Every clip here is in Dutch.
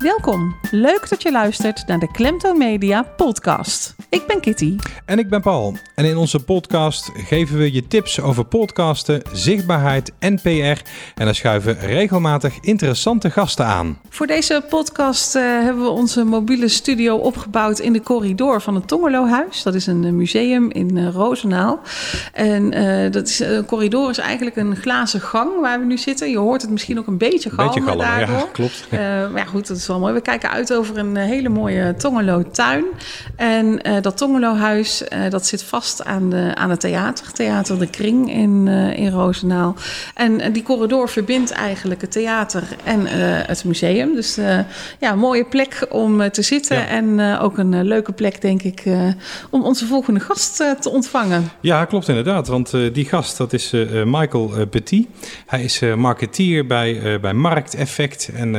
Welkom. Leuk dat je luistert naar de Klemtoon Media podcast. Ik ben Kitty. En ik ben Paul. En in onze podcast geven we je tips over podcasten, zichtbaarheid en PR. En dan schuiven regelmatig interessante gasten aan. Voor deze podcast uh, hebben we onze mobiele studio opgebouwd in de corridor van het Tongerlohuis. Dat is een museum in uh, Roosendaal. En uh, dat is, een corridor is eigenlijk een glazen gang waar we nu zitten. Je hoort het misschien ook een beetje galmen Beetje galmen, daardoor. ja, klopt. maar ja, goed, dat is wel mooi. We kijken uit over een hele mooie Tongerlo-tuin. En uh, dat Tongerlo-huis, uh, dat zit vast aan, de, aan het theater. Theater De Kring in, uh, in Roosendaal. En die corridor verbindt eigenlijk het theater en het museum. Dus ja, een mooie plek om te zitten. Ja. En ook een leuke plek, denk ik, om onze volgende gast te ontvangen. Ja, klopt inderdaad. Want die gast, dat is Michael Petit. Hij is marketeer bij, bij Markteffect. En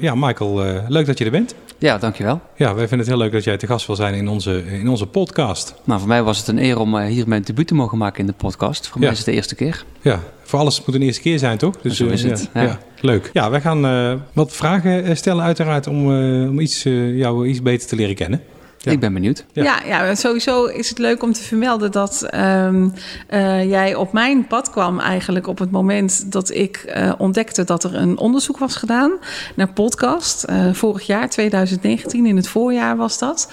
ja, Michael, leuk dat je er bent. Ja, dankjewel. Ja, wij vinden het heel leuk dat jij te gast wil zijn in onze, in onze podcast. Nou, voor mij was het een eer om hier mijn debuut te mogen maken in de podcast. Voor ja. mij is het de eerste keer. Ja, voor alles moet een eerste keer zijn, toch? Dus, zo is uh, het. Ja, ja. leuk. Ja, wij gaan uh, wat vragen stellen uiteraard om, uh, om iets, jou iets beter te leren kennen. Ja. Ik ben benieuwd. Ja. ja. Ja, sowieso is het leuk om te vermelden dat um, uh, jij op mijn pad kwam eigenlijk op het moment dat ik uh, ontdekte dat er een onderzoek was gedaan naar podcast. Uh, vorig jaar, 2019, in het voorjaar was dat.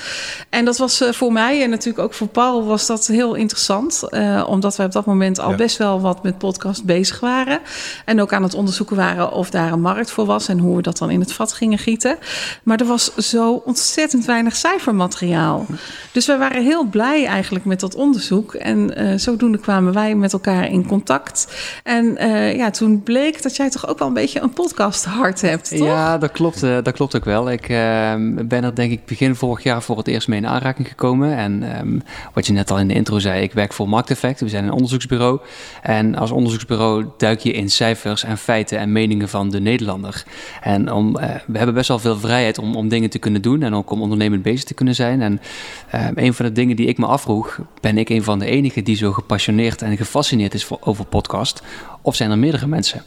En dat was voor mij en natuurlijk ook voor Paul was dat heel interessant. omdat wij op dat moment al ja. best wel wat met podcast bezig waren. En ook aan het onderzoeken waren of daar een markt voor was en hoe we dat dan in het vat gingen gieten. Maar er was zo ontzettend weinig cijfermateriaal. Dus we waren heel blij eigenlijk met dat onderzoek. En uh, zodoende kwamen wij met elkaar in contact. En uh, ja, toen bleek dat jij toch ook wel een beetje een podcast hart hebt, toch? Ja, dat klopt, uh, dat klopt ook wel. Ik ben er denk ik begin vorig jaar voor het eerst mee in aanraking gekomen. En um, wat je net al in de intro zei, ik werk voor Markteffect. We zijn een onderzoeksbureau. En als onderzoeksbureau duik je in cijfers en feiten en meningen van de Nederlander. En om, we hebben best wel veel vrijheid om, om dingen te kunnen doen en ook om ondernemend bezig te kunnen zijn. En uh, een van de dingen die ik me afvroeg, ben ik een van de enigen die zo gepassioneerd en gefascineerd is voor, over podcast? Of zijn er meerdere mensen?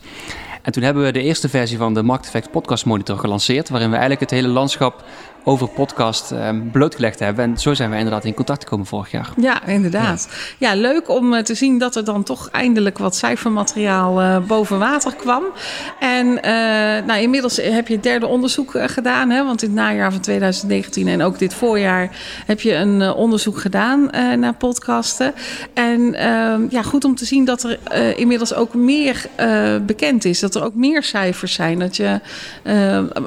En toen hebben we de eerste versie van de Markteffect Podcast Monitor gelanceerd, waarin we eigenlijk het hele landschap over podcast um, blootgelegd hebben. En zo zijn we inderdaad in contact gekomen vorig jaar. Ja, inderdaad. Ja, ja leuk om uh, te zien dat er dan toch eindelijk wat cijfermateriaal uh, boven water kwam. En uh, nou, inmiddels heb je het derde onderzoek gedaan. Hè, want in het najaar van 2019 en ook dit voorjaar heb je een onderzoek gedaan naar podcasten. En ehm, ja, goed om te zien dat er inmiddels ook meer bekend is. Dat er ook meer cijfers zijn. Dat je,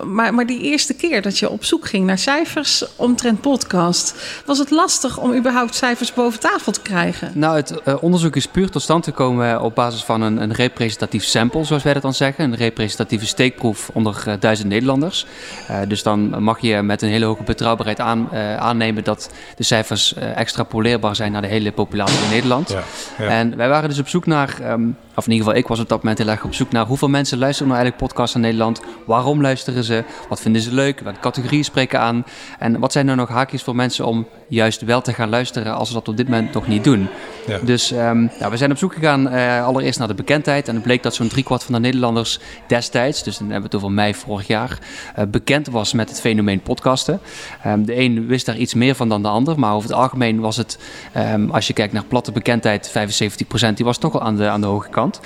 maar, maar die eerste keer dat je op zoek ging naar cijfers omtrent podcast. Was het lastig om überhaupt cijfers boven tafel te krijgen? Nou, het uh, onderzoek is puur tot stand gekomen op basis van een, een, representatief sample, zoals wij dat dan zeggen. Een representatieve steekproef onder uh, duizend Nederlanders. Uh, dus dan mag je met een hele hoge betrouwbaarheid aan, aannemen dat de cijfers extrapoleerbaar zijn naar de hele populatie in Nederland. Ja, ja. En wij waren dus op zoek naar, um, of in ieder geval ik was op dat moment heel erg op zoek naar hoeveel mensen luisteren nou eigenlijk podcasts in Nederland. Waarom luisteren ze? Wat vinden ze leuk? Welke categorieën spreken aan? En wat zijn er nog haakjes voor mensen om juist wel te gaan luisteren als ze dat op dit moment nog niet doen? Ja. Dus um, nou, we zijn op zoek gegaan uh, allereerst naar de bekendheid. En het bleek dat zo'n driekwart van de Nederlanders destijds, dus dan hebben we het over mei vorig jaar, uh, bekend was met het fenomeen podcasten. Um, de een wist daar iets meer van dan de ander, maar over het algemeen was het, um, als je kijkt naar platte bekendheid, 75%, die was toch wel aan de, aan de hoge kant.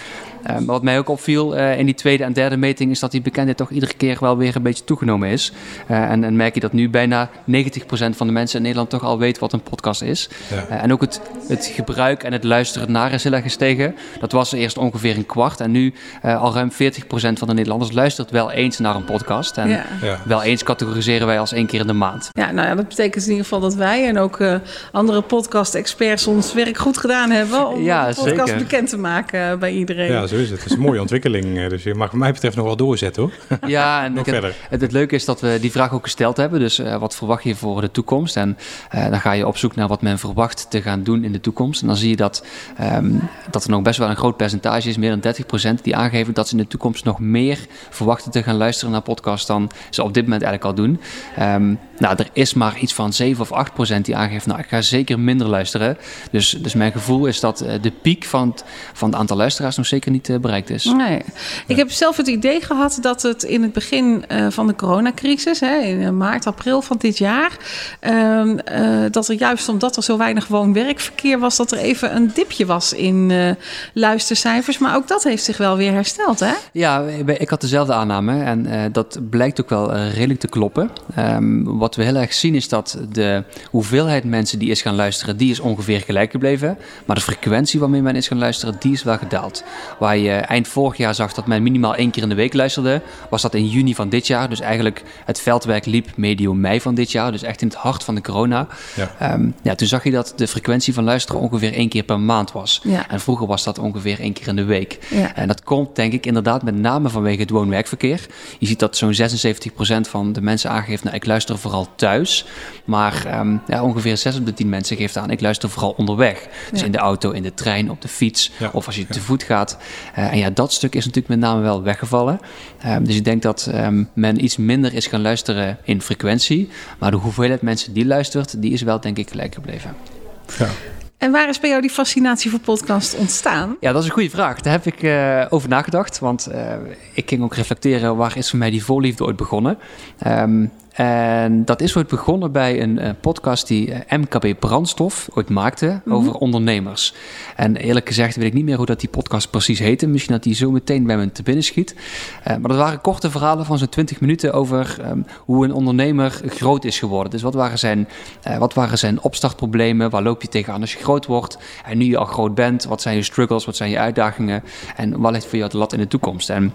Maar wat mij ook opviel uh, in die tweede en derde meting is dat die bekendheid toch iedere keer wel weer een beetje toegenomen is. Uh, en, en, merk je dat nu bijna 90% van de mensen in Nederland toch al weet wat een podcast is. Ja. en ook het, het gebruik en het luisteren naar is heel erg gestegen. Dat was eerst ongeveer een kwart en nu al ruim 40% van de Nederlanders luistert wel eens naar een podcast. En ja. Ja. wel eens categoriseren wij als één keer in de maand. Ja, nou ja, dat betekent in ieder geval dat wij en ook andere podcast-experts ons werk goed gedaan hebben om de podcast zeker. bekend te maken bij iedereen. Zo is het. Het is een mooie ontwikkeling. Dus je mag wat mij betreft nog wel doorzetten hoor. Ja, en nog het, verder. Het, het, leuke is dat we die vraag ook gesteld hebben. Dus uh, wat verwacht je voor de toekomst? En uh, dan ga je op zoek naar wat men verwacht te gaan doen in de toekomst. En dan zie je dat, um, dat er nog best wel een groot percentage is, meer dan 30%, die aangeven dat ze in de toekomst nog meer verwachten te gaan luisteren naar podcasts dan ze op dit moment eigenlijk al doen. Um, nou, er is maar iets van 7 of 8% die aangeeft, nou ik ga zeker minder luisteren. Dus, dus mijn gevoel is dat de piek van het, van het aantal luisteraars nog zeker niet niet uh, bereikt is. Nee. Ik heb zelf het idee gehad dat het in het begin uh, van de coronacrisis, hè, in maart, april van dit jaar, uh, dat er juist omdat er zo weinig woon-werkverkeer was, dat er even een dipje was in luistercijfers. Maar ook dat heeft zich wel weer hersteld, hè? Ja, ik had dezelfde aanname en dat blijkt ook wel redelijk te kloppen. Um, wat we heel erg zien is dat de hoeveelheid mensen die is gaan luisteren, die is ongeveer gelijk gebleven. Maar de frequentie waarmee men is gaan luisteren, die is wel gedaald. Waar je eind vorig jaar zag dat men minimaal één keer in de week luisterde, was dat in juni van dit jaar. Dus eigenlijk het veldwerk liep medio mei van dit jaar. Dus echt in het hart van de corona. Ja. Um, ja, toen zag je dat de frequentie van luisteren ongeveer één keer per maand was. Ja. En vroeger was dat ongeveer één keer in de week. Ja. En dat komt denk ik inderdaad met name vanwege het woon-werkverkeer. Je ziet dat zo'n 76% van de mensen aangeeft, nou ik luister vooral thuis. Maar um, ja, ongeveer 6 op de 10 mensen geeft aan, ik luister vooral onderweg. Dus in de auto, in de trein, op de fiets of als je te voet gaat. Uh, en ja, dat stuk is natuurlijk met name wel weggevallen. Uh, dus ik denk dat um, men iets minder is gaan luisteren in frequentie. Maar de hoeveelheid mensen die luistert, die is wel denk ik gelijk gebleven. Ja. En waar is bij jou die fascinatie voor podcast ontstaan? Ja, dat is een goede vraag. Daar heb ik uh, over nagedacht. Want uh, ik ging ook reflecteren, waar is voor mij die voorliefde ooit begonnen? Um, en dat is ooit begonnen bij een uh, podcast die eh, MKB Brandstof ooit maakte mhm. over ondernemers. En eerlijk gezegd weet ik niet meer hoe dat die podcast precies heette. Misschien dat die zo meteen bij me te binnen schiet. Uh, maar dat waren korte verhalen van zo'n 20 minuten over um, hoe een ondernemer groot is geworden. Dus wat waren, zijn, wat waren zijn opstartproblemen? Waar loop je tegenaan als je groot wordt? En nu je al groot bent, wat zijn je struggles? Wat zijn je uitdagingen? En wat ligt voor jou de lat in de toekomst? En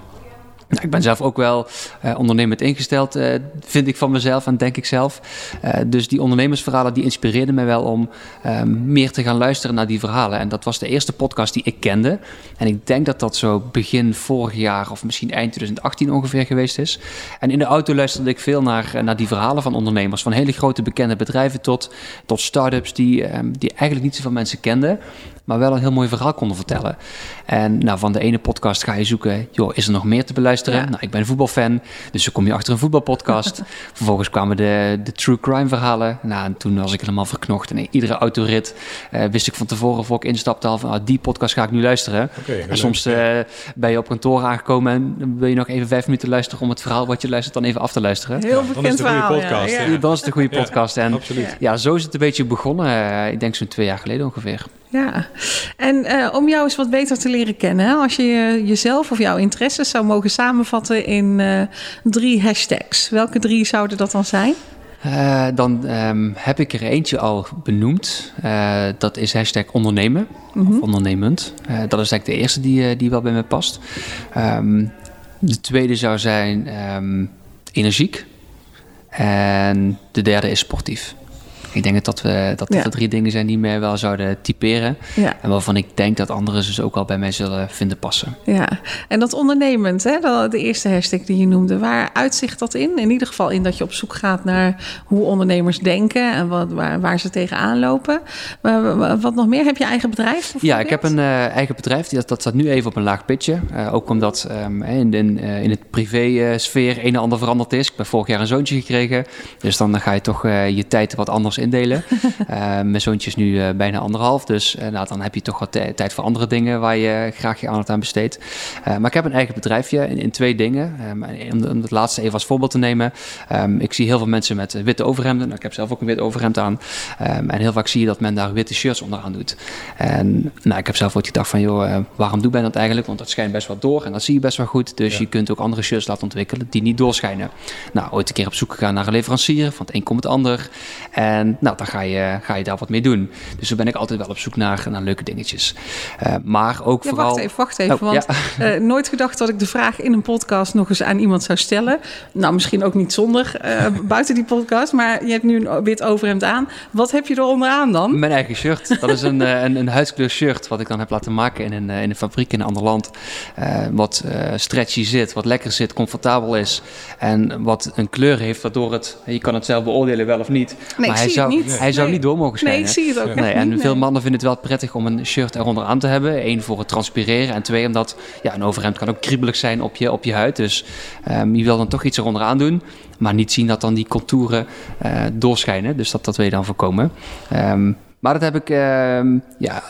nou, ik ben zelf ook wel uh, ondernemend ingesteld, uh, vind ik van mezelf en denk ik zelf. Uh, dus die ondernemersverhalen die inspireerden mij wel om ehm, meer te gaan luisteren naar die verhalen. En dat was de eerste podcast die ik kende. En ik denk dat dat zo begin vorig jaar of misschien eind 2018 ongeveer geweest is. En in de auto luisterde ik veel naar, naar die verhalen van ondernemers. Van hele grote bekende bedrijven tot, tot start-ups die, um, die eigenlijk niet zoveel mensen kenden maar wel een heel mooi verhaal konden vertellen. En nou, van de ene podcast ga je zoeken, joh, is er nog meer te beluisteren? Nou, ik ben een voetbalfan, dus dan kom je achter een voetbalpodcast. Vervolgens kwamen de, de true crime verhalen. Nou, en toen was ik helemaal verknocht. En iedere autorit uh, wist ik van tevoren, voor ik instapte, al van ah, die podcast ga ik nu luisteren. Okay, en soms uh, ben je op kantoor aangekomen en wil je nog even vijf minuten luisteren om het verhaal wat je luistert dan even af te luisteren. Heel bekend dan is het verhaal, podcast. Ja, Dan is het een goede podcast. en absoluut. ja, zo is het een beetje begonnen. Uh, ik denk zo'n twee jaar geleden ongeveer. Ja, en uh, om jou eens wat beter te leren kennen, als je jezelf of jouw interesses zou mogen samenvatten in uh, drie hashtags, welke drie zouden dat dan zijn? Uh, dan um, heb ik er eentje al benoemd. dat is hashtag ondernemen, mm -hmm. of ondernemend. dat is eigenlijk de eerste die, die wel bij me past. Um, de tweede zou zijn um, energiek. En de derde is sportief. Ik denk dat we, dat, ja. drie dingen zijn die mij wel zouden typeren. Ja. En waarvan ik denk dat anderen dus ook al bij mij zullen vinden passen. Ja, en dat ondernemend, hè, de eerste hashtag die je noemde, waar uitzicht dat in? In ieder geval in dat je op zoek gaat naar hoe ondernemers denken en wat, waar, waar ze tegenaan lopen. Maar wat nog meer? Heb je eigen bedrijf? Ja, ik heb een uh, eigen bedrijf. Dat, dat staat nu even op een laag pitje. Uh, ook omdat um, in, in, uh, in het privé-sfeer een en ander veranderd is. Ik ben vorig jaar een zoontje gekregen. Dus dan ga je toch je tijd wat anders indelen. uh, mijn zoontje is nu uh, bijna anderhalf, dus uh, nou, dan heb je toch wat tijd voor andere dingen waar je graag je aandacht aan besteedt. maar ik heb een eigen bedrijfje in, in twee dingen. Um, om, het laatste even als voorbeeld te nemen. Um, ik zie heel veel mensen met witte overhemden. Nou, ik heb zelf ook een wit overhemd aan. Um, en heel vaak zie je dat men daar witte shirts onderaan doet. En nou, ik heb zelf ooit gedacht van, joh, waarom doe ben dat eigenlijk? Want dat schijnt best wel door en dat zie je best wel goed. Dus ja. je kunt ook andere shirts laten ontwikkelen die niet doorschijnen. Nou, ooit een keer op zoek gegaan naar een leverancier. Van het een komt het ander. En nou, dan ga je, ga je daar wat mee doen. Dus dan ben ik altijd wel op zoek naar, naar leuke dingetjes. Uh, maar ook ja, vooral... Wacht even, wacht even. Oh, want ja. uh, nooit gedacht dat ik de vraag in een podcast nog eens aan iemand zou stellen. Nou, misschien ook niet zonder, uh, buiten die podcast. Maar je hebt nu een wit overhemd aan. Wat heb je er onderaan dan? Mijn eigen shirt. Dat is een, een, een huidskleur shirt wat ik dan heb laten maken in een, in een fabriek in een ander land. wat stretchy zit, wat lekker zit, comfortabel is. En wat een kleur heeft waardoor het... Je kan het zelf beoordelen wel of niet. Nee, maar hij zou, niet. Hij zou niet door mogen schijnen. Nee, ik zie het ook nee, En niet, veel mannen vinden het wel prettig om een shirt eronder aan te hebben. Eén, voor het transpireren. En twee, omdat ja, een overhemd kan ook kriebelig zijn op je, op je huid. Dus um, je wil dan toch iets eronder aan doen. Maar niet zien dat dan die contouren uh, doorschijnen. Dus dat, dat wil je dan voorkomen. Um, maar dat heb ik, uh, ja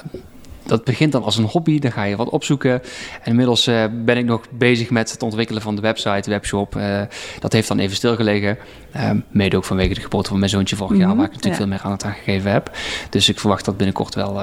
dat begint dan als een hobby, dan ga je wat opzoeken. En inmiddels uh, ben ik nog bezig met het ontwikkelen van de website, de webshop. Uh, dat heeft dan even stilgelegen. Um, mede ook vanwege de geboorte van mijn zoontje vorig jaar, mm -hmm, waar ik natuurlijk ja. veel meer aandacht aan gegeven heb. Dus ik verwacht dat binnenkort wel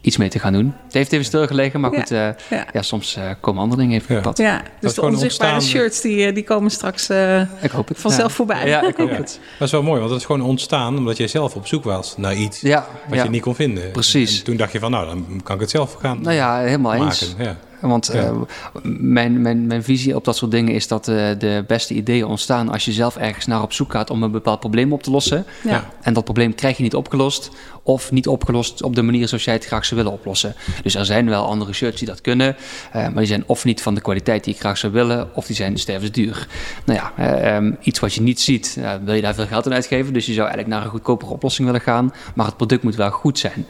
iets mee te gaan doen. Het heeft even stilgelegen, maar goed, ja, uh, ja. soms uh, komen andere dingen even op pad. Ja, dus de onzichtbare ontstaan... shirts die, die komen straks uh, ik hoop het. vanzelf voorbij. Ja, ik hoop het. Dat is wel mooi, want dat is gewoon ontstaan omdat jij zelf op zoek was naar iets wat je niet kon vinden. Precies. En toen dacht je van, nou, dan kan ik het zelf gaan Nou ja, helemaal maken. eens. Want ja. uh, mijn, mijn, mijn visie op dat soort dingen is dat uh, de beste ideeën ontstaan als je zelf ergens naar op zoek gaat om een bepaald probleem op te lossen. Ja. En dat probleem krijg je niet opgelost of niet opgelost op de manier zoals jij het graag zou willen oplossen. Dus er zijn wel andere shirts die dat kunnen, uh, maar die zijn of niet van de kwaliteit die ik graag zou willen, of die zijn stervensduur. Nou ja, um, iets wat je niet ziet, wil je daar veel geld aan uitgeven. Dus je zou eigenlijk naar een goedkopere oplossing willen gaan, maar het product moet wel goed zijn.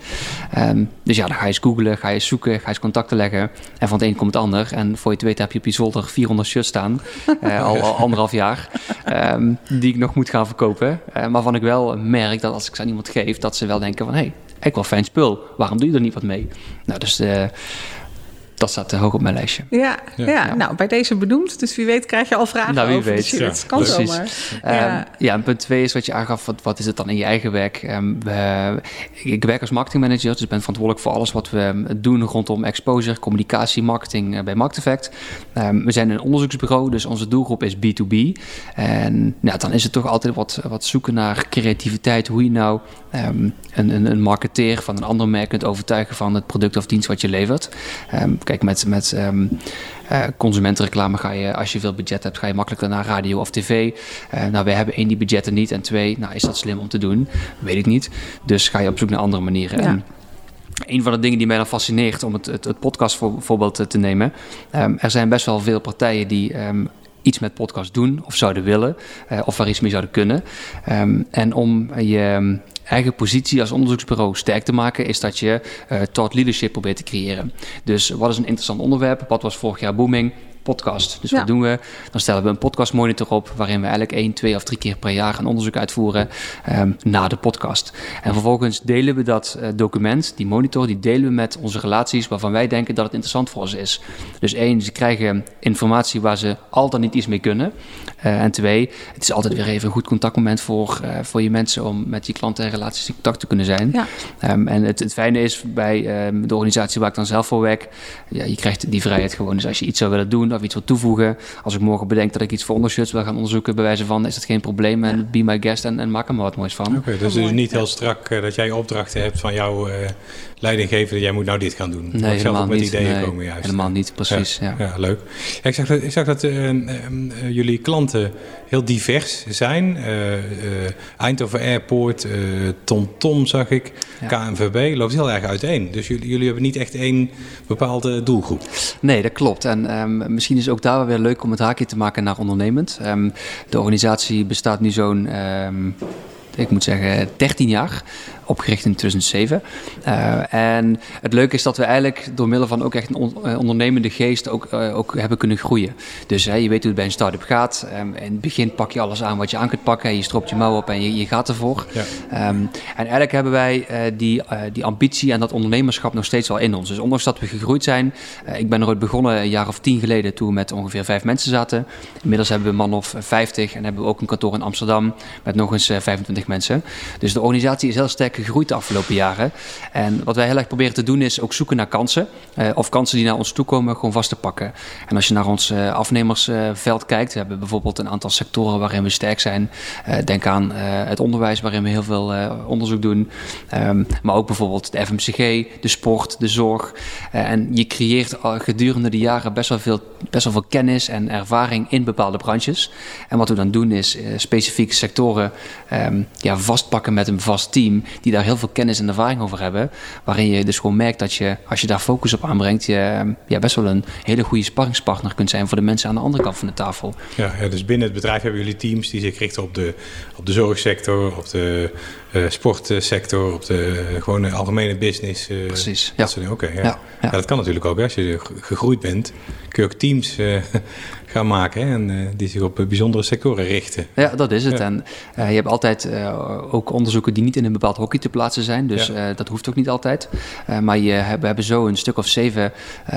Um, dus ja, dan ga je eens googlen, ga je eens zoeken, ga je eens contacten leggen. En van het een komt het ander. En voor je het weet heb je op je zolder 400 shirts staan, uh, al, al, anderhalf jaar, um, die ik nog moet gaan verkopen. Uh, maar waarvan ik wel merk dat als ik ze aan iemand geef, dat ze wel denken van, hé, hey, eigenlijk wel fijn spul. Waarom doe je er niet wat mee? Nou, dus uh, dat staat hoog op mijn lijstje. Ja, ja, ja, nou bij deze benoemd. Dus wie weet krijg je al vragen nou, wie over weet. Ja, kan precies. zomaar. Ja. Um, ja, en punt twee is wat je aangaf, wat, wat is het dan in je eigen werk? Um, we, ik werk als marketingmanager, dus ik ben verantwoordelijk voor alles wat we doen rondom exposure, communicatie, marketing uh, bij Market Effect. Um, we zijn een onderzoeksbureau, dus onze doelgroep is B2B. En nou, dan is het toch altijd wat, wat zoeken naar creativiteit, hoe je nou een, een, een marketeer van een ander merk kunt overtuigen van het product of dienst wat je levert. kijk, met, met Um, uh, consumentenreclame ga je, als je veel budget hebt, ga je makkelijker naar radio of tv. Uh, nou, wij hebben één, die budgetten niet. En twee, nou, is dat slim om te doen? Weet ik niet. Dus ga je op zoek naar andere manieren. Ja. En een van de dingen die mij dan fascineert, om het, het, het podcast voor, voorbeeld te, te nemen. Um, er zijn best wel veel partijen die um, iets met podcast doen of zouden willen, uh, of waar iets mee zouden kunnen. Um, en om je eigen positie als onderzoeksbureau sterk te maken, is dat je uh, leadership probeert te creëren. Dus wat is een interessant onderwerp? Wat was vorig jaar booming? Podcast. Dus Ja. wat doen we? Dan stellen we een podcastmonitor op, waarin we eigenlijk één, twee of drie keer per jaar een onderzoek uitvoeren ehm, na de podcast. En vervolgens delen we dat uh, document, die monitor, die delen we met onze relaties waarvan wij denken dat het interessant voor ze is. Dus één, ze krijgen informatie waar ze al dan niet iets mee kunnen. Uh, en twee, het is altijd weer even een goed contactmoment voor, uh, voor je mensen om met je klanten en relaties in contact te kunnen zijn. Ja. Um, en het, het fijne is bij um, de organisatie waar ik dan zelf voor werk, ja, je krijgt die vrijheid gewoon. Dus als je iets zou willen doen of iets wil toevoegen, als ik morgen bedenk dat ik iets voor ondershirts wil gaan onderzoeken, bij wijze van, is dat geen probleem en Ja. be my guest en, en maak er maar wat moois van. Oké, dus het is niet heel strak uh, dat jij opdrachten hebt van jouw uh, leidinggever, jij moet nou dit gaan doen. Nee, zelf helemaal ook met niet. ideeën Nee, komen juist. helemaal niet, precies. Ja. Ja, leuk. Ja, ik zag dat, ik zag dat uh, jullie klanten heel divers zijn. Eindhoven Airport, TomTom Tom zag ik. KNVB, loopt heel erg uiteen. Dus jullie, jullie hebben niet echt één bepaalde doelgroep. Nee, dat klopt. En um, misschien is ook daar wel weer leuk om het haakje te maken naar ondernemend. Um, de organisatie bestaat nu zo'n, um, ik moet zeggen, 13 jaar. Opgericht in 2007. Uh, en het leuke is dat we eigenlijk door middel van ook echt een on, uh, ondernemende geest ook, uh, ook hebben kunnen groeien. Dus je weet hoe het bij een start-up gaat. Um, in het begin pak je alles aan wat je aan kunt pakken. Je stroopt je mouw op en je, je gaat ervoor. Ja. Um, en eigenlijk hebben wij die, die ambitie en dat ondernemerschap nog steeds wel in ons. Dus ondanks dat we gegroeid zijn. Ik ben er ooit begonnen een jaar of tien geleden toen we met ongeveer vijf mensen zaten. Inmiddels hebben we een man of vijftig en hebben we ook een kantoor in Amsterdam met nog eens uh, 25 mensen. Dus de organisatie is heel sterk gegroeid de afgelopen jaren. En wat wij heel erg proberen te doen is ook zoeken naar kansen. Uh, of kansen die naar ons toe komen gewoon vast te pakken. En als je naar ons uh, afnemersveld kijkt. We hebben bijvoorbeeld een aantal sectoren waarin we sterk zijn. Uh, denk aan het onderwijs waarin we heel veel onderzoek doen. Um, maar ook bijvoorbeeld de FMCG, de sport, de zorg. en je creëert gedurende de jaren best wel, veel, best wel veel kennis en ervaring in bepaalde branches. En wat we dan doen is specifieke sectoren um, ja, vastpakken met een vast team. Die daar heel veel kennis en ervaring over hebben. Waarin je dus gewoon merkt dat je, als je daar focus op aanbrengt, je ja, best wel een hele goede sparringspartner kunt zijn voor de mensen aan de andere kant van de tafel. Ja, ja dus binnen het bedrijf hebben jullie teams die zich richten op de, op de zorgsector, op de uh, sportsector, op de uh, gewone algemene business. Uh, Precies. Ja. Oké, okay, ja. Ja, ja. ja. dat kan natuurlijk ook. Hè. Als je gegroeid bent, kun je ook teams gaan maken hè, en die zich op bijzondere sectoren richten. Ja, dat is het. En je hebt altijd ook onderzoeken die niet in een bepaald hockey te plaatsen zijn. Dus dat hoeft ook niet altijd. maar je, we hebben zo een stuk of zeven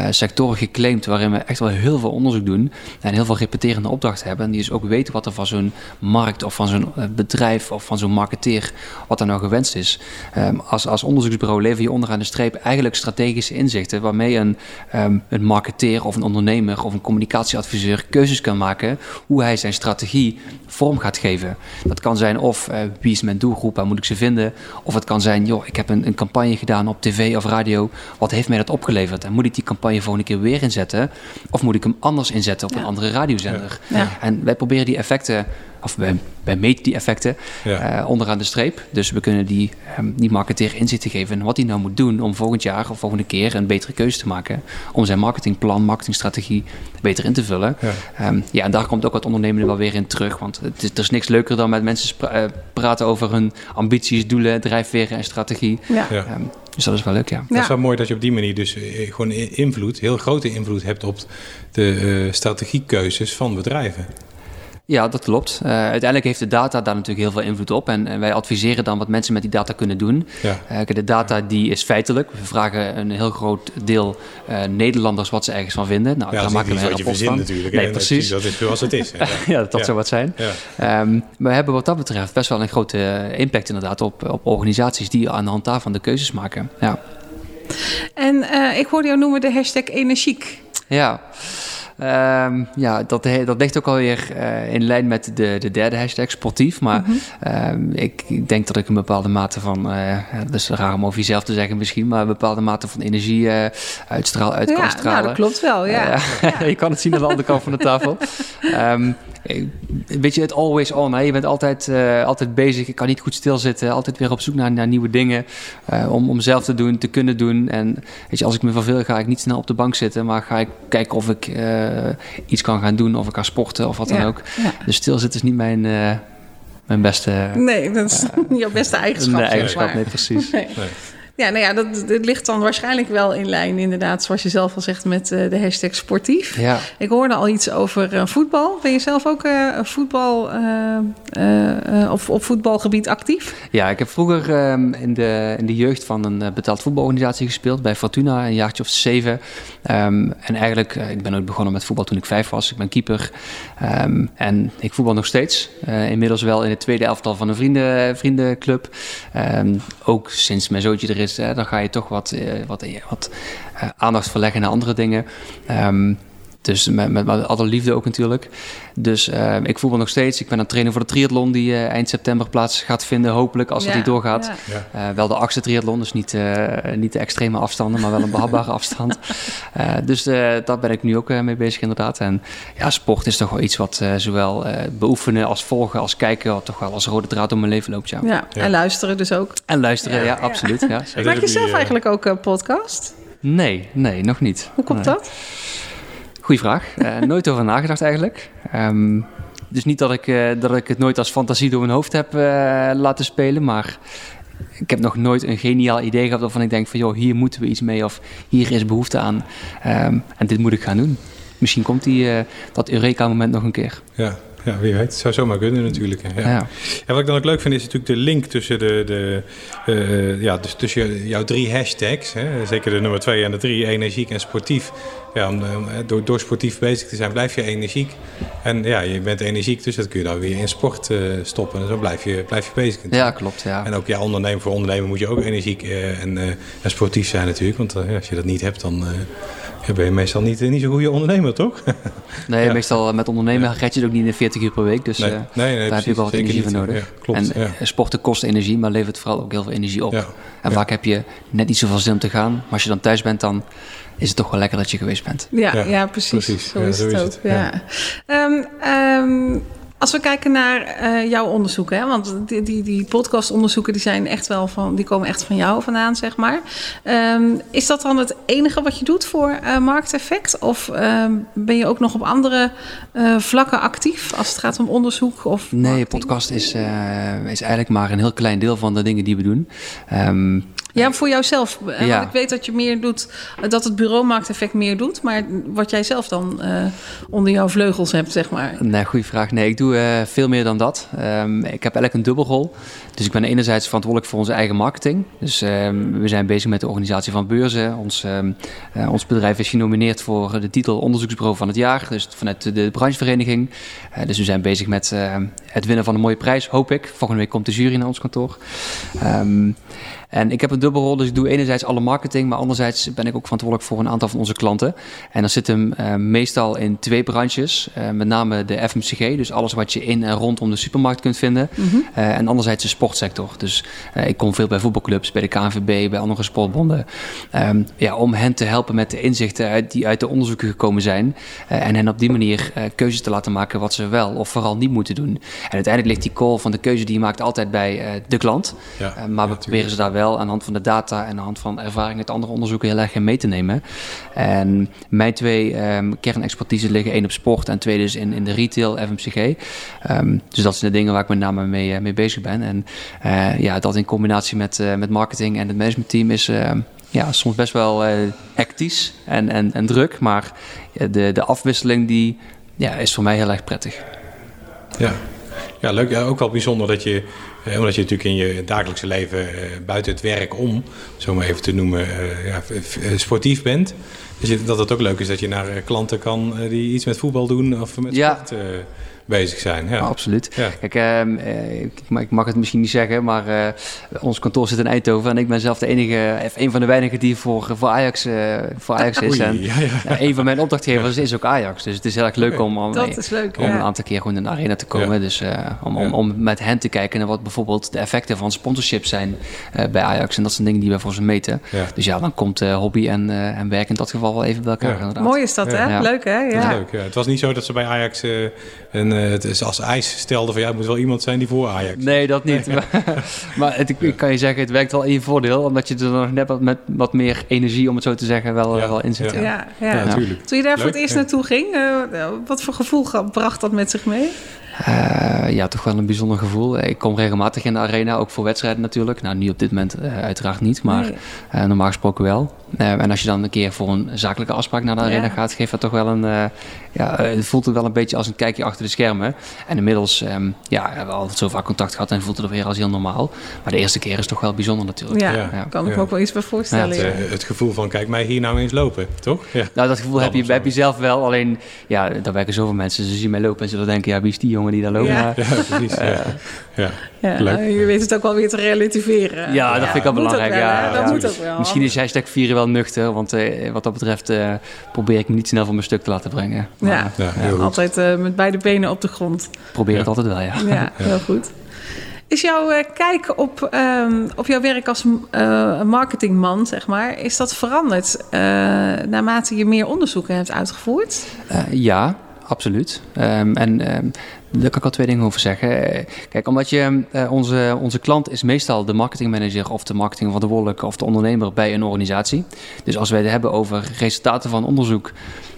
sectoren geclaimd waarin we echt wel heel veel onderzoek doen en heel veel repeterende opdrachten hebben. En die dus ook weten wat er van zo'n markt of van zo'n bedrijf of van zo'n marketeer, wat er nou gewenst is. Ehm, als, als onderzoeksbureau lever je onderaan de streep eigenlijk strategische inzichten waarmee een, um, een marketeer of een ondernemer of een communicatieadviseur keuzes kan maken hoe hij zijn strategie vorm gaat geven. Dat kan zijn of uh, wie is mijn doelgroep, waar moet ik ze vinden? Of het kan zijn, joh, ik heb een, een campagne gedaan op tv of radio. Wat heeft mij dat opgeleverd? En moet ik die campagne volgende keer weer inzetten? Of moet ik hem anders inzetten op een andere radiozender? Ja. En wij proberen die effecten of wij, wij meten die effecten ja. uh, onderaan de streep. Dus we kunnen die, um, die marketeer inzichten geven in wat hij nou moet doen om volgend jaar of volgende keer een betere keuze te maken. Om zijn marketingplan, marketingstrategie beter in te vullen. Ja, um, ja en daar komt ook het ondernemen wel weer in terug. Want het is, er is niks leuker dan met mensen pra uh, praten over hun ambities, doelen, drijfveren en strategie. Ja. Um, dus dat is wel leuk, ja. Dat is wel mooi dat je op die manier dus uh, gewoon invloed, heel grote invloed hebt op de uh, strategiekeuzes van bedrijven. Ja, dat klopt. Uh, uiteindelijk heeft de data daar natuurlijk heel veel invloed op. En, en wij adviseren dan wat mensen met die data kunnen doen. Ja. Uh, de data die is feitelijk. We vragen een heel groot deel uh, Nederlanders wat ze ergens van vinden. Nou, ja, daar maken we een rapport van. natuurlijk. Nee, precies. Dat is zoals het is. ja, dat ja. zou wat zijn. Ja. Um, we hebben wat dat betreft best wel een grote impact inderdaad op, op organisaties die aan de hand daarvan de keuzes maken. Ja. En ik hoorde jou noemen de hashtag energiek. Ja. Um, ja, dat, dat ligt ook alweer uh, in lijn met de, de derde hashtag, sportief. Maar mm -hmm. um, ik, denk dat ik een bepaalde mate van, uh, dat is raar om over jezelf te zeggen misschien, maar een bepaalde mate van energie uh, uitstraal, uit ja, kan stralen. Ja, dat klopt wel, ja. ja. je kan het zien aan de andere kant van de tafel. Um, weet je, het always on. Hè? Je bent altijd, uh, altijd bezig. Ik kan niet goed stilzitten. Altijd weer op zoek naar, naar nieuwe dingen. Uh, om, om zelf te doen, te kunnen doen. En weet je, als ik me verveel, ga ik niet snel op de bank zitten. Maar ga ik kijken of ik uh, iets kan gaan doen. Of ik ga sporten of wat ja, dan ook. Ja. Dus stilzitten is niet mijn, mijn beste... Nee, dat is jouw beste eigenschap. Nee, eigenschap, nee, precies. Nee. Nee. Ja, nou ja, dat, dat, ligt dan waarschijnlijk wel in lijn, inderdaad, zoals je zelf al zegt, met uh, de hashtag sportief. Ja. Ik hoorde al iets over uh, voetbal. Ben je zelf ook uh, voetbal of op voetbalgebied actief? Ja, ik heb vroeger um, in, de, in de jeugd van een betaald voetbalorganisatie gespeeld bij Fortuna, een jaartje of zeven. Um, en eigenlijk, ik ben ook begonnen met voetbal toen ik vijf was. Ik ben keeper. Um, en ik voetbal nog steeds. inmiddels wel in het tweede elftal van een vrienden, vriendenclub. ook sinds mijn zoontje er is dan ga je toch wat, uh, wat, wat uh, aandacht verleggen naar andere dingen. Um, dus met, met, met alle liefde ook natuurlijk. Dus uh, ik voetbal nog steeds. Ik ben aan het trainen voor de triathlon die uh, eind september plaats gaat vinden. Hopelijk als ja, het niet doorgaat. Ja. Uh, wel de achtste triathlon, dus niet, niet de extreme afstanden, maar wel een behapbare afstand. dus daar ben ik nu ook mee bezig inderdaad. En ja, sport is toch wel iets wat zowel beoefenen als volgen als kijken... toch wel als rode draad door mijn leven loopt. Ja. Ja, en luisteren dus ook. En luisteren, ja, absoluut. Ja. Maak je zelf eigenlijk ook een podcast? Nee, nee, nog niet. Hoe komt nee. dat? Goeie vraag. Uh, nooit over nagedacht eigenlijk. Um, dus niet dat ik, uh, dat ik het nooit als fantasie door mijn hoofd heb uh, laten spelen, maar ik heb nog nooit een geniaal idee gehad waarvan ik denk van joh, hier moeten we iets mee of hier is behoefte aan um, en dit moet ik gaan doen. Misschien komt die, dat Eureka-moment nog een keer. Ja, ja, wie weet. Het zou zomaar kunnen natuurlijk. Ja. Ja. En wat ik dan ook leuk vind is natuurlijk de link tussen, de, de, uh, ja, dus tussen jouw drie hashtags. Hè, zeker de nummer twee en de drie, energiek en sportief. Ja, om, door, door sportief bezig te zijn blijf je energiek. En ja, je bent energiek, dus dat kun je dan weer in sport uh, stoppen. En zo blijf je, blijf je bezig. Ja, klopt. Ja. En ook ja, ondernemen voor ondernemen moet je ook energiek uh, en, en, sportief zijn natuurlijk. Want als je dat niet hebt, dan ja, ben je meestal niet, niet zo'n goede ondernemer, toch? nee, ja. meestal met ondernemen ja. red je het ook niet in 40 uur per week. Dus nee. Nee, nee, daar precies, heb je wel wat energie voor nodig. klopt, en sporten kost energie, maar levert vooral ook heel veel energie op. En vaak heb je net niet zoveel zin om te gaan. Maar als je dan thuis bent, dan is het toch wel lekker dat je geweest bent. Ja, ja, precies. precies. Zo, is, zo het is het ook. Ja. Um, um, als we kijken naar uh, jouw onderzoeken, hè, want die, die, die podcastonderzoeken die zijn echt wel van, die komen echt van jou vandaan, zeg maar. Um, is dat dan het enige wat je doet voor uh, markteffect? Of ben je ook nog op andere uh, vlakken actief als het gaat om onderzoek? Of nee, podcast is, is eigenlijk maar een heel klein deel van de dingen die we doen. Um, Ja, voor jouzelf. Ja. Want ik weet dat je meer doet, dat het bureaumarkteffect meer doet. Maar wat jij zelf dan uh, onder jouw vleugels hebt, zeg maar. Nee, goede vraag. Nee, ik doe uh, veel meer dan dat. Um, ik heb eigenlijk een dubbelrol. Dus ik ben enerzijds verantwoordelijk voor onze eigen marketing. Dus um, we zijn bezig met de organisatie van beurzen. Ons, um, uh, ons bedrijf is genomineerd voor de titel onderzoeksbureau van het jaar. Dus vanuit de, de branchevereniging. dus we zijn bezig met het winnen van een mooie prijs, hoop ik. Volgende week komt de jury naar ons kantoor. En ik heb een dubbelrol, dus ik doe enerzijds alle marketing, maar anderzijds ben ik ook verantwoordelijk voor een aantal van onze klanten. En dat zit hem uh, meestal in twee branches, uh, met name de FMCG, dus alles wat je in en rondom de supermarkt kunt vinden. Mm -hmm. uh, en anderzijds de sportsector. Dus ik kom veel bij voetbalclubs, bij de KNVB, bij andere sportbonden. Um, ja, om hen te helpen met de inzichten uit, die uit de onderzoeken gekomen zijn. en hen op die manier keuzes te laten maken wat ze wel of vooral niet moeten doen. En uiteindelijk ligt die call van de keuze die je maakt altijd bij de klant. Ja, maar we proberen ze daar wel wel aan de hand van de data en aan de hand van ervaring uit andere onderzoeken heel erg mee te nemen. En mijn twee um, kernexpertise liggen één op sport en twee dus in, in de retail, FMCG. Um, dus dat zijn de dingen waar ik met name mee, uh, mee bezig ben. En uh, ja, dat in combinatie met, uh, met marketing en het managementteam is ja, soms best wel hectisch en, en, en druk. Maar de, de afwisseling die, ja, is voor mij heel erg prettig. Ja, ja leuk. Ja, ook wel bijzonder dat je eh, omdat je natuurlijk in je dagelijkse leven eh, buiten het werk om, zo maar even te noemen, eh, ja, sportief bent. Dus dat het ook leuk is dat je naar klanten kan die iets met voetbal doen of met ja. sport bezig zijn. Ja. absoluut. Kijk, uh, ik, ik, mag het misschien niet zeggen, maar uh, ons kantoor zit in Eindhoven en ik ben zelf de enige, een van de weinigen die voor, voor Ajax, uh, voor Ajax is. en ja, ja. een van mijn opdrachtgevers is ook Ajax, dus het is heel erg leuk om, om, leuk, om een aantal keer gewoon in de arena te komen. Dus om, om, om met hen te kijken naar wat bijvoorbeeld de effecten van sponsorship zijn bij Ajax. En dat zijn dingen die we voor ze meten. Dus ja, dan komt hobby en, en werk in dat geval wel even bij elkaar. Mooi is dat, hè? Leuk, hè? Ja. Leuk, ja. Het was niet zo dat ze bij Ajax een uh, het is als ijs stelde van ja, het moet wel iemand zijn die voor Ajax. Nee, dat niet. maar het, ik kan je zeggen, het werkt wel in je voordeel, omdat je er nog net wat, met wat meer energie, om het zo te zeggen, wel, wel in zit. Ja, ja. ja, natuurlijk. Toen je daar voor het eerst naartoe ging, uh, wat voor gevoel bracht dat met zich mee? Uh, ja, toch wel een bijzonder gevoel. Ik kom regelmatig in de arena, ook voor wedstrijden natuurlijk. Nou, nu op dit moment uh, uiteraard niet, maar nee. uh, normaal gesproken wel. en als je dan een keer voor een zakelijke afspraak naar de arena ja. gaat, geeft dat toch wel een... ja, het voelt het wel een beetje als een kijkje achter de schermen. En inmiddels um, ja, hebben we altijd zo vaak contact gehad en voelt het weer als heel normaal. Maar de eerste keer is toch wel bijzonder natuurlijk. Ja, ja. kan ik me ook wel iets bij voorstellen. Het, het, gevoel van, kijk mij hier nou eens lopen, toch? Nou, dat gevoel heb je, heb je zelf wel. Alleen, ja, daar werken zoveel mensen. Ze zien mij lopen en zullen denken, ja, wie is die jongen die daar loopt? Ja, ja precies. Ja. ja. Ja, je weet het ook wel weer te relativeren. Ja, dat vind ik wel belangrijk. Wel, ja, dat moet ook wel. Misschien is hashtag vieren wel nuchter, want uh, wat dat betreft uh, probeer ik me niet snel van mijn stuk te laten brengen. Maar, ja, altijd uh, met beide benen op de grond. Probeer het altijd wel, ja. Ja, heel goed. Is jouw uh, kijk op, um, op jouw werk als uh, marketingman, zeg maar, is dat veranderd uh, naarmate je meer onderzoeken hebt uitgevoerd? ja, absoluut. Um, en um, daar kan ik al twee dingen over zeggen. Kijk, omdat je, uh, onze, onze klant is meestal de marketingmanager of de marketingverantwoordelijke of de ondernemer bij een organisatie. Dus als wij het hebben over resultaten van onderzoek,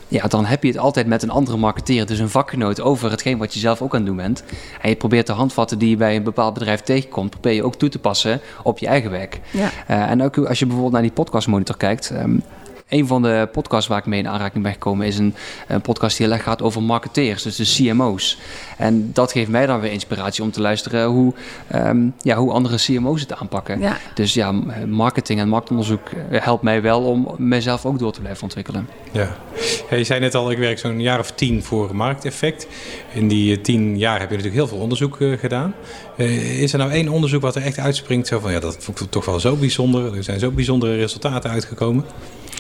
ja, dan heb je het altijd met een andere marketeer, dus een vakgenoot, over hetgeen wat je zelf ook aan het doen bent. En je probeert de handvatten die je bij een bepaald bedrijf tegenkomt, probeer je ook toe te passen op je eigen werk. Ja. Uh, en ook als je bijvoorbeeld naar die podcastmonitor kijkt. Um, een van de podcasts waar ik mee in aanraking ben gekomen is een, een podcast die heel erg gaat over marketeers, dus de CMO's. En dat geeft mij dan weer inspiratie om te luisteren hoe, um, ja, hoe andere CMO's het aanpakken. Ja. Dus ja, marketing en marktonderzoek eh, helpt mij wel om mezelf ook door te blijven ontwikkelen. Ja, ja je zei net al, ik werk zo'n jaar of tien voor Markteffect. In die eh, tien jaar heb je natuurlijk heel veel onderzoek uh, gedaan. Uh, is er nou één onderzoek wat er echt uitspringt? Zo van ja, dat vond ik toch wel zo bijzonder. Er zijn zo bijzondere resultaten uitgekomen.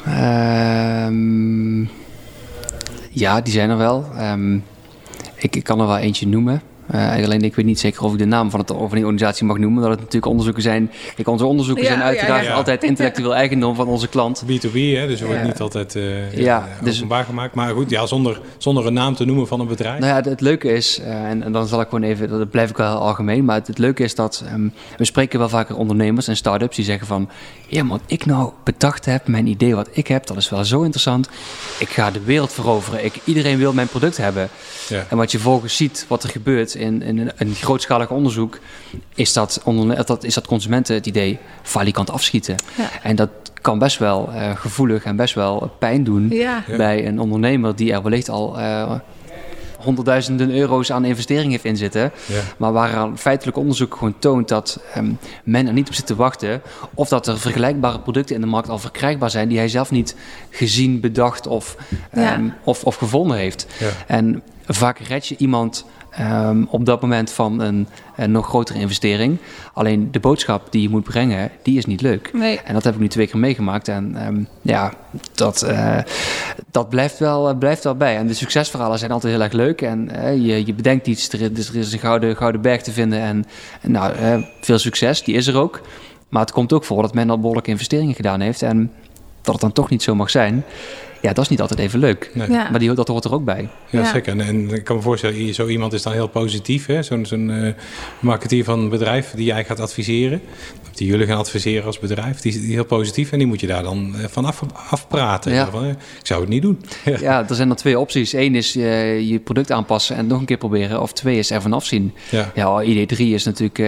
Um, ja, die zijn er wel. Um, ik, ik, kan er wel eentje noemen. Uh, alleen ik weet niet zeker of ik de naam van, het, van die organisatie mag noemen. Dat het natuurlijk onderzoeken zijn. Kijk, onze onderzoeken zijn uiteraard altijd intellectueel eigendom van onze klant. B2B, hè? dus er wordt niet altijd uh, ja, dus, openbaar gemaakt. Maar goed, ja, zonder, zonder een naam te noemen van een bedrijf. Nou ja, het, leuke is, uh, en, en, dan zal ik gewoon even, dat blijf ik wel algemeen. Maar het, het leuke is dat um, we spreken wel vaker ondernemers en start-ups die zeggen van... Ja, wat ik nou bedacht heb, mijn idee wat ik heb, dat is wel zo interessant. Ik ga de wereld veroveren. Ik, iedereen wil mijn product hebben. Ja. En wat je volgens ziet, wat er gebeurt in, in een grootschalig onderzoek is dat, onder, dat, is dat consumenten het idee valikant afschieten. Ja. En dat kan best wel uh, gevoelig en best wel pijn doen bij een ondernemer die er wellicht al uh, honderdduizenden euro's aan investering heeft inzitten. Ja. Maar waar feitelijk onderzoek gewoon toont dat um, men er niet op zit te wachten. Of dat er vergelijkbare producten in de markt al verkrijgbaar zijn die hij zelf niet gezien, bedacht of, um, of, of gevonden heeft. En vaak red je iemand um, op dat moment van een, een, nog grotere investering. Alleen de boodschap die je moet brengen, die is niet leuk. Nee. En dat heb ik nu twee keer meegemaakt. En um, ja, dat, uh, dat blijft, wel, uh, blijft wel bij. En de succesverhalen zijn altijd heel erg leuk. En uh, je, je bedenkt iets, er is, er is een gouden, gouden berg te vinden. En, en nou, veel succes, die is er ook. Maar het komt ook voor dat men al behoorlijke investeringen gedaan heeft. En dat het dan toch niet zo mag zijn. Ja, dat is niet altijd even leuk. Maar die, dat hoort er ook bij. Ja, zeker. En, en, ik kan me voorstellen, zo iemand is dan heel positief. Zo'n zo uh, marketeer van een bedrijf die jij gaat adviseren. Die jullie gaan adviseren als bedrijf. Die is heel positief en die moet je daar dan uh, van af, afpraten. Ja. Van, uh, ik zou het niet doen. ja, er zijn dan twee opties. Eén is je product aanpassen en nog een keer proberen. Of twee is er vanaf zien. Ja, ja idee drie is natuurlijk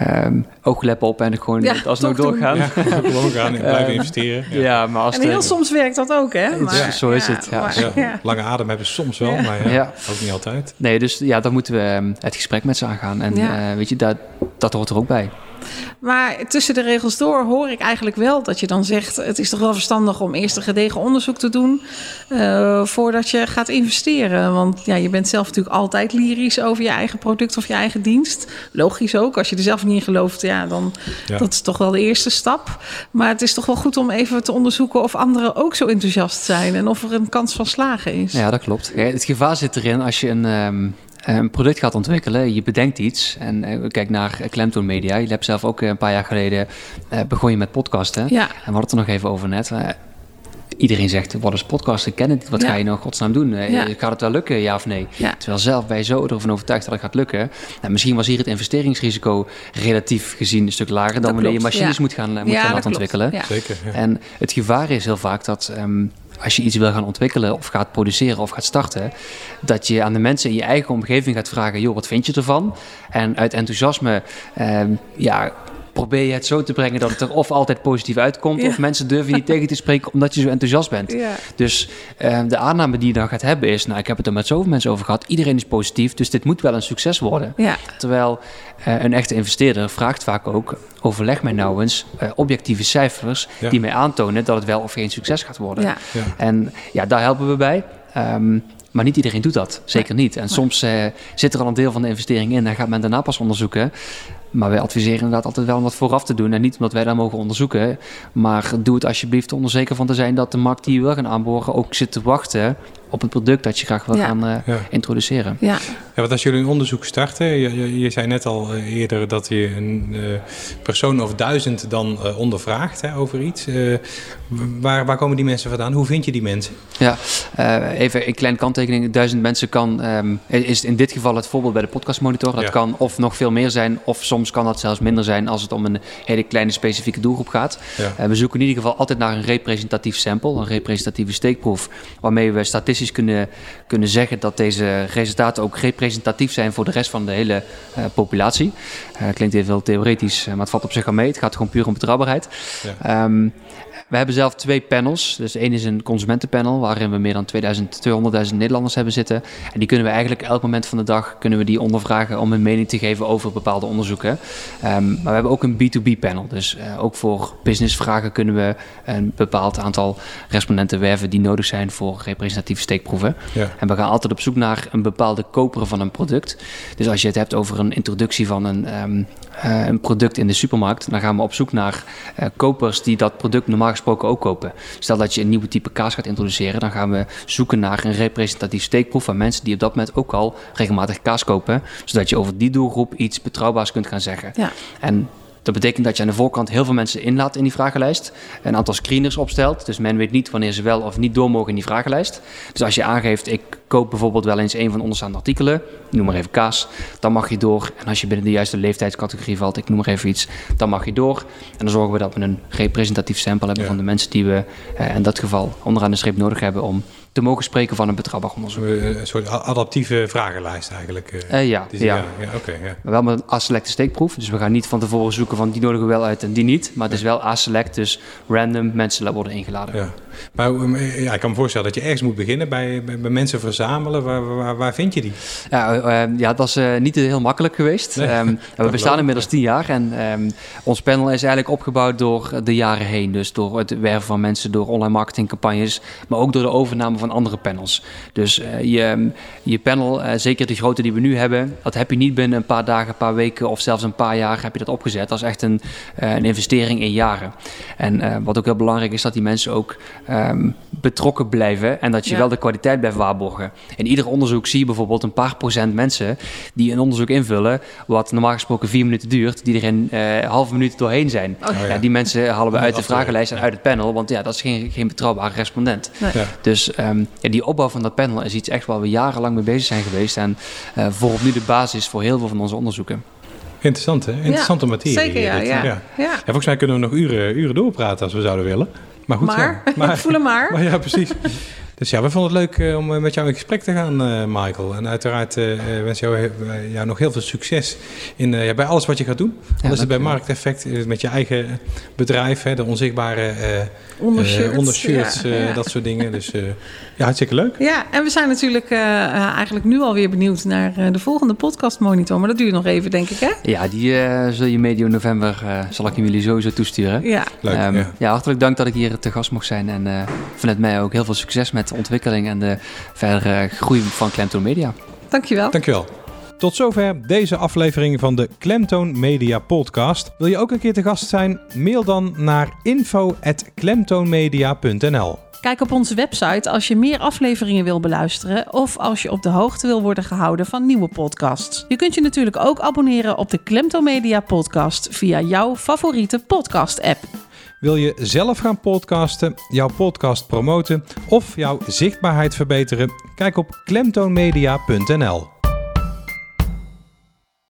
um, ooglep op en gewoon ja, alsnog doorgaan. Ja, doorgaan en blijven investeren. Ja. ja, maar als en heel soms werkt dat ook, hè? Maar, zo is het. Ja. Lange adem hebben soms wel, maar ja, ook niet altijd. Nee, dus ja, dan moeten we ehm, het gesprek met ze aangaan. En uh, weet je, dat, dat hoort er ook bij. Maar tussen de regels door hoor ik eigenlijk wel dat je dan zegt: het is toch wel verstandig om eerst een gedegen onderzoek te doen uh, voordat je gaat investeren. Want ja, je bent zelf natuurlijk altijd lyrisch over je eigen product of je eigen dienst. Logisch ook. Als je er zelf niet in gelooft, ja, dan ja. dat is toch wel de eerste stap. Maar het is toch wel goed om even te onderzoeken of anderen ook zo enthousiast zijn en of er een kans van slagen is. Ja, dat klopt. Het gevaar zit erin als je een. Um een product gaat ontwikkelen, je bedenkt iets. En uh, kijk naar Klemtoon Media. Je hebt zelf ook een paar jaar geleden uh, begon je met podcasten. Ja. En we hadden het er nog even over net. Uh, iedereen zegt, wat is podcasten? Ken het Wat ga je nou godsnaam doen? Ja. Gaat het wel lukken, ja of nee? Ja. Terwijl zelf je zo ervan overtuigd dat het gaat lukken. Nou, misschien was hier het investeringsrisico relatief gezien een stuk lager... dan wanneer je machines moet gaan, moet gaan laten ontwikkelen. Zeker, En het gevaar is heel vaak dat... Um, als je iets wil gaan ontwikkelen of gaat produceren of gaat starten, dat je aan de mensen in je eigen omgeving gaat vragen: joh, wat vind je ervan? En uit enthousiasme, eh, ja, probeer je het zo te brengen dat het er of altijd positief uitkomt, of mensen durven je niet tegen te spreken omdat je zo enthousiast bent. Ja. Dus uh, de aanname die je dan gaat hebben is, nou ik heb het er met zoveel mensen over gehad, iedereen is positief, dus dit moet wel een succes worden. Ja. Terwijl uh, een echte investeerder vraagt vaak ook, overleg mij nou eens uh, objectieve cijfers ja. die mij aantonen dat het wel of geen succes gaat worden. Ja. En ja, daar helpen we bij. Um, maar niet iedereen doet dat. Zeker niet. En soms uh, zit er al een deel van de investering in en gaat men daarna pas onderzoeken. Maar wij adviseren inderdaad altijd wel om dat vooraf te doen. En niet omdat wij dat mogen onderzoeken. Maar doe het alsjeblieft om er zeker van te zijn dat de markt die wil gaan aanboren ook zit te wachten op het product dat je graag wil ja. gaan uh, ja. introduceren. Ja. ja, want als jullie een onderzoek starten, je, je, je zei net al uh, eerder dat je een uh, persoon of duizend dan ondervraagt hè, over iets. waar, waar komen die mensen vandaan? Hoe vind je die mensen? Ja, even een kleine kanttekening. Duizend mensen kan, um, is in dit geval het voorbeeld bij de podcastmonitor. Dat ja. kan of nog veel meer zijn, of soms kan dat zelfs minder zijn als het om een hele kleine specifieke doelgroep gaat. Ja. we zoeken in ieder geval altijd naar een representatief sample, een representatieve steekproef, waarmee we statistisch kunnen, kunnen zeggen dat deze resultaten ook representatief zijn voor de rest van de hele uh, populatie. Uh, klinkt even heel theoretisch, maar het valt op zich al mee. Het gaat gewoon puur om betrouwbaarheid. Ja. Um, we hebben zelf twee panels. Dus één is een consumentenpanel waarin we meer dan 2000, 200.000 Nederlanders hebben zitten. En die kunnen we eigenlijk elk moment van de dag kunnen we die ondervragen om hun mening te geven over bepaalde onderzoeken. Um, maar we hebben ook een B2B panel. Dus uh, ook voor businessvragen kunnen we een bepaald aantal respondenten werven die nodig zijn voor representatieve steekproeven. Ja. En we gaan altijd op zoek naar een bepaalde koper van een product. Dus als je het hebt over een introductie van een, um, uh, een product in de supermarkt, dan gaan we op zoek naar uh, kopers die dat product normaal gesproken ook kopen. Stel dat je een nieuwe type kaas gaat introduceren, dan gaan we zoeken naar een representatief steekproef van mensen die op dat moment ook al regelmatig kaas kopen, zodat je over die doelgroep iets betrouwbaars kunt gaan zeggen. Ja. En dat betekent dat je aan de voorkant heel veel mensen inlaat in die vragenlijst. Een aantal screeners opstelt. Dus men weet niet wanneer ze wel of niet door mogen in die vragenlijst. Dus als je aangeeft, ik koop bijvoorbeeld wel eens een van onderstaande artikelen, noem maar even kaas, dan mag je door. En als je binnen de juiste leeftijdscategorie valt, ik noem maar even iets, dan mag je door. En dan zorgen we dat we een representatief sample hebben van de mensen die we in dat geval onderaan de streep nodig hebben om te mogen spreken van een betrouwbaar onderzoek. Een soort adaptieve vragenlijst eigenlijk. Uh, ja, ja. ja, ja, okay, ja. wel met een aselecte steekproef. Dus we gaan niet van tevoren zoeken van die nodigen we wel uit en die niet. Maar het is wel aselect, dus random mensen worden ingeladen. Ja. Maar eh, ja, ik kan me voorstellen dat je ergens moet beginnen bij, bij, mensen verzamelen. Waar, waar, waar, vind je die? Ja, uh, ja dat is uh, niet heel makkelijk geweest. Nee, um, we bestaan inmiddels tien jaar en um, ons panel is eigenlijk opgebouwd door de jaren heen. Dus door het werven van mensen, door online marketingcampagnes, maar ook door de overname van andere panels. Dus je, je panel, zeker de grote die we nu hebben, dat heb je niet binnen een paar dagen, een paar weken of zelfs een paar jaar heb je dat opgezet. Dat is echt een, een investering in jaren. En wat ook heel belangrijk is, dat die mensen ook um, betrokken blijven en dat je wel de kwaliteit blijft waarborgen. In ieder onderzoek zie je bijvoorbeeld een paar procent mensen die een onderzoek invullen, wat normaal gesproken vier minuten duurt, die er in uh, halve minuut doorheen zijn. Oh, ja. die mensen halen we uit de vragenlijst en uit het panel, want ja, dat is geen, geen betrouwbare respondent. Nee. Dus um, ja, die opbouw van dat panel is iets echt waar we jarenlang mee bezig zijn geweest en uh, voorop nu de basis voor heel veel van onze onderzoeken. Interessant, hè? Interessante ja, materie. Zeker, ja, ja. ja. ja. volgens mij kunnen we nog uren, uren doorpraten als we zouden willen. Maar goed, maar, ja. maar, voelen maar. maar. Ja, precies. Dus ja, we vonden het leuk uh, om met jou in gesprek te gaan, uh, Michael. En uiteraard uh, wens jou, jou nog heel veel succes in, ja, bij alles wat je gaat doen. Ja, dat is bij Markteffect, met je eigen bedrijf, hè, de onzichtbare ondershirts, ondershirts ja, dat soort dingen. Dus ja, hartstikke leuk. Ja, en we zijn natuurlijk eigenlijk nu alweer benieuwd naar de volgende podcast monitor. Maar dat duurt nog even, denk ik, hè? Ja, die zul je medio november, zal ik jullie sowieso toesturen. Ja. Leuk, um, ja. hartelijk dank dat ik hier te gast mocht zijn. En vanuit mij ook heel veel succes met de ontwikkeling en de verdere groei van Klemtoon Media. Dankjewel. Dankjewel. Tot zover deze aflevering van de Klemtoon Media Podcast. Wil je ook een keer te gast zijn? Mail dan naar info.klemtoonmedia.nl. Kijk op onze website als je meer afleveringen wil beluisteren of als je op de hoogte wil worden gehouden van nieuwe podcasts. Je kunt je natuurlijk ook abonneren op de Klemtoon Media Podcast via jouw favoriete podcast-app. Wil je zelf gaan podcasten, jouw podcast promoten of jouw zichtbaarheid verbeteren? Kijk op klemtoonmedia.nl.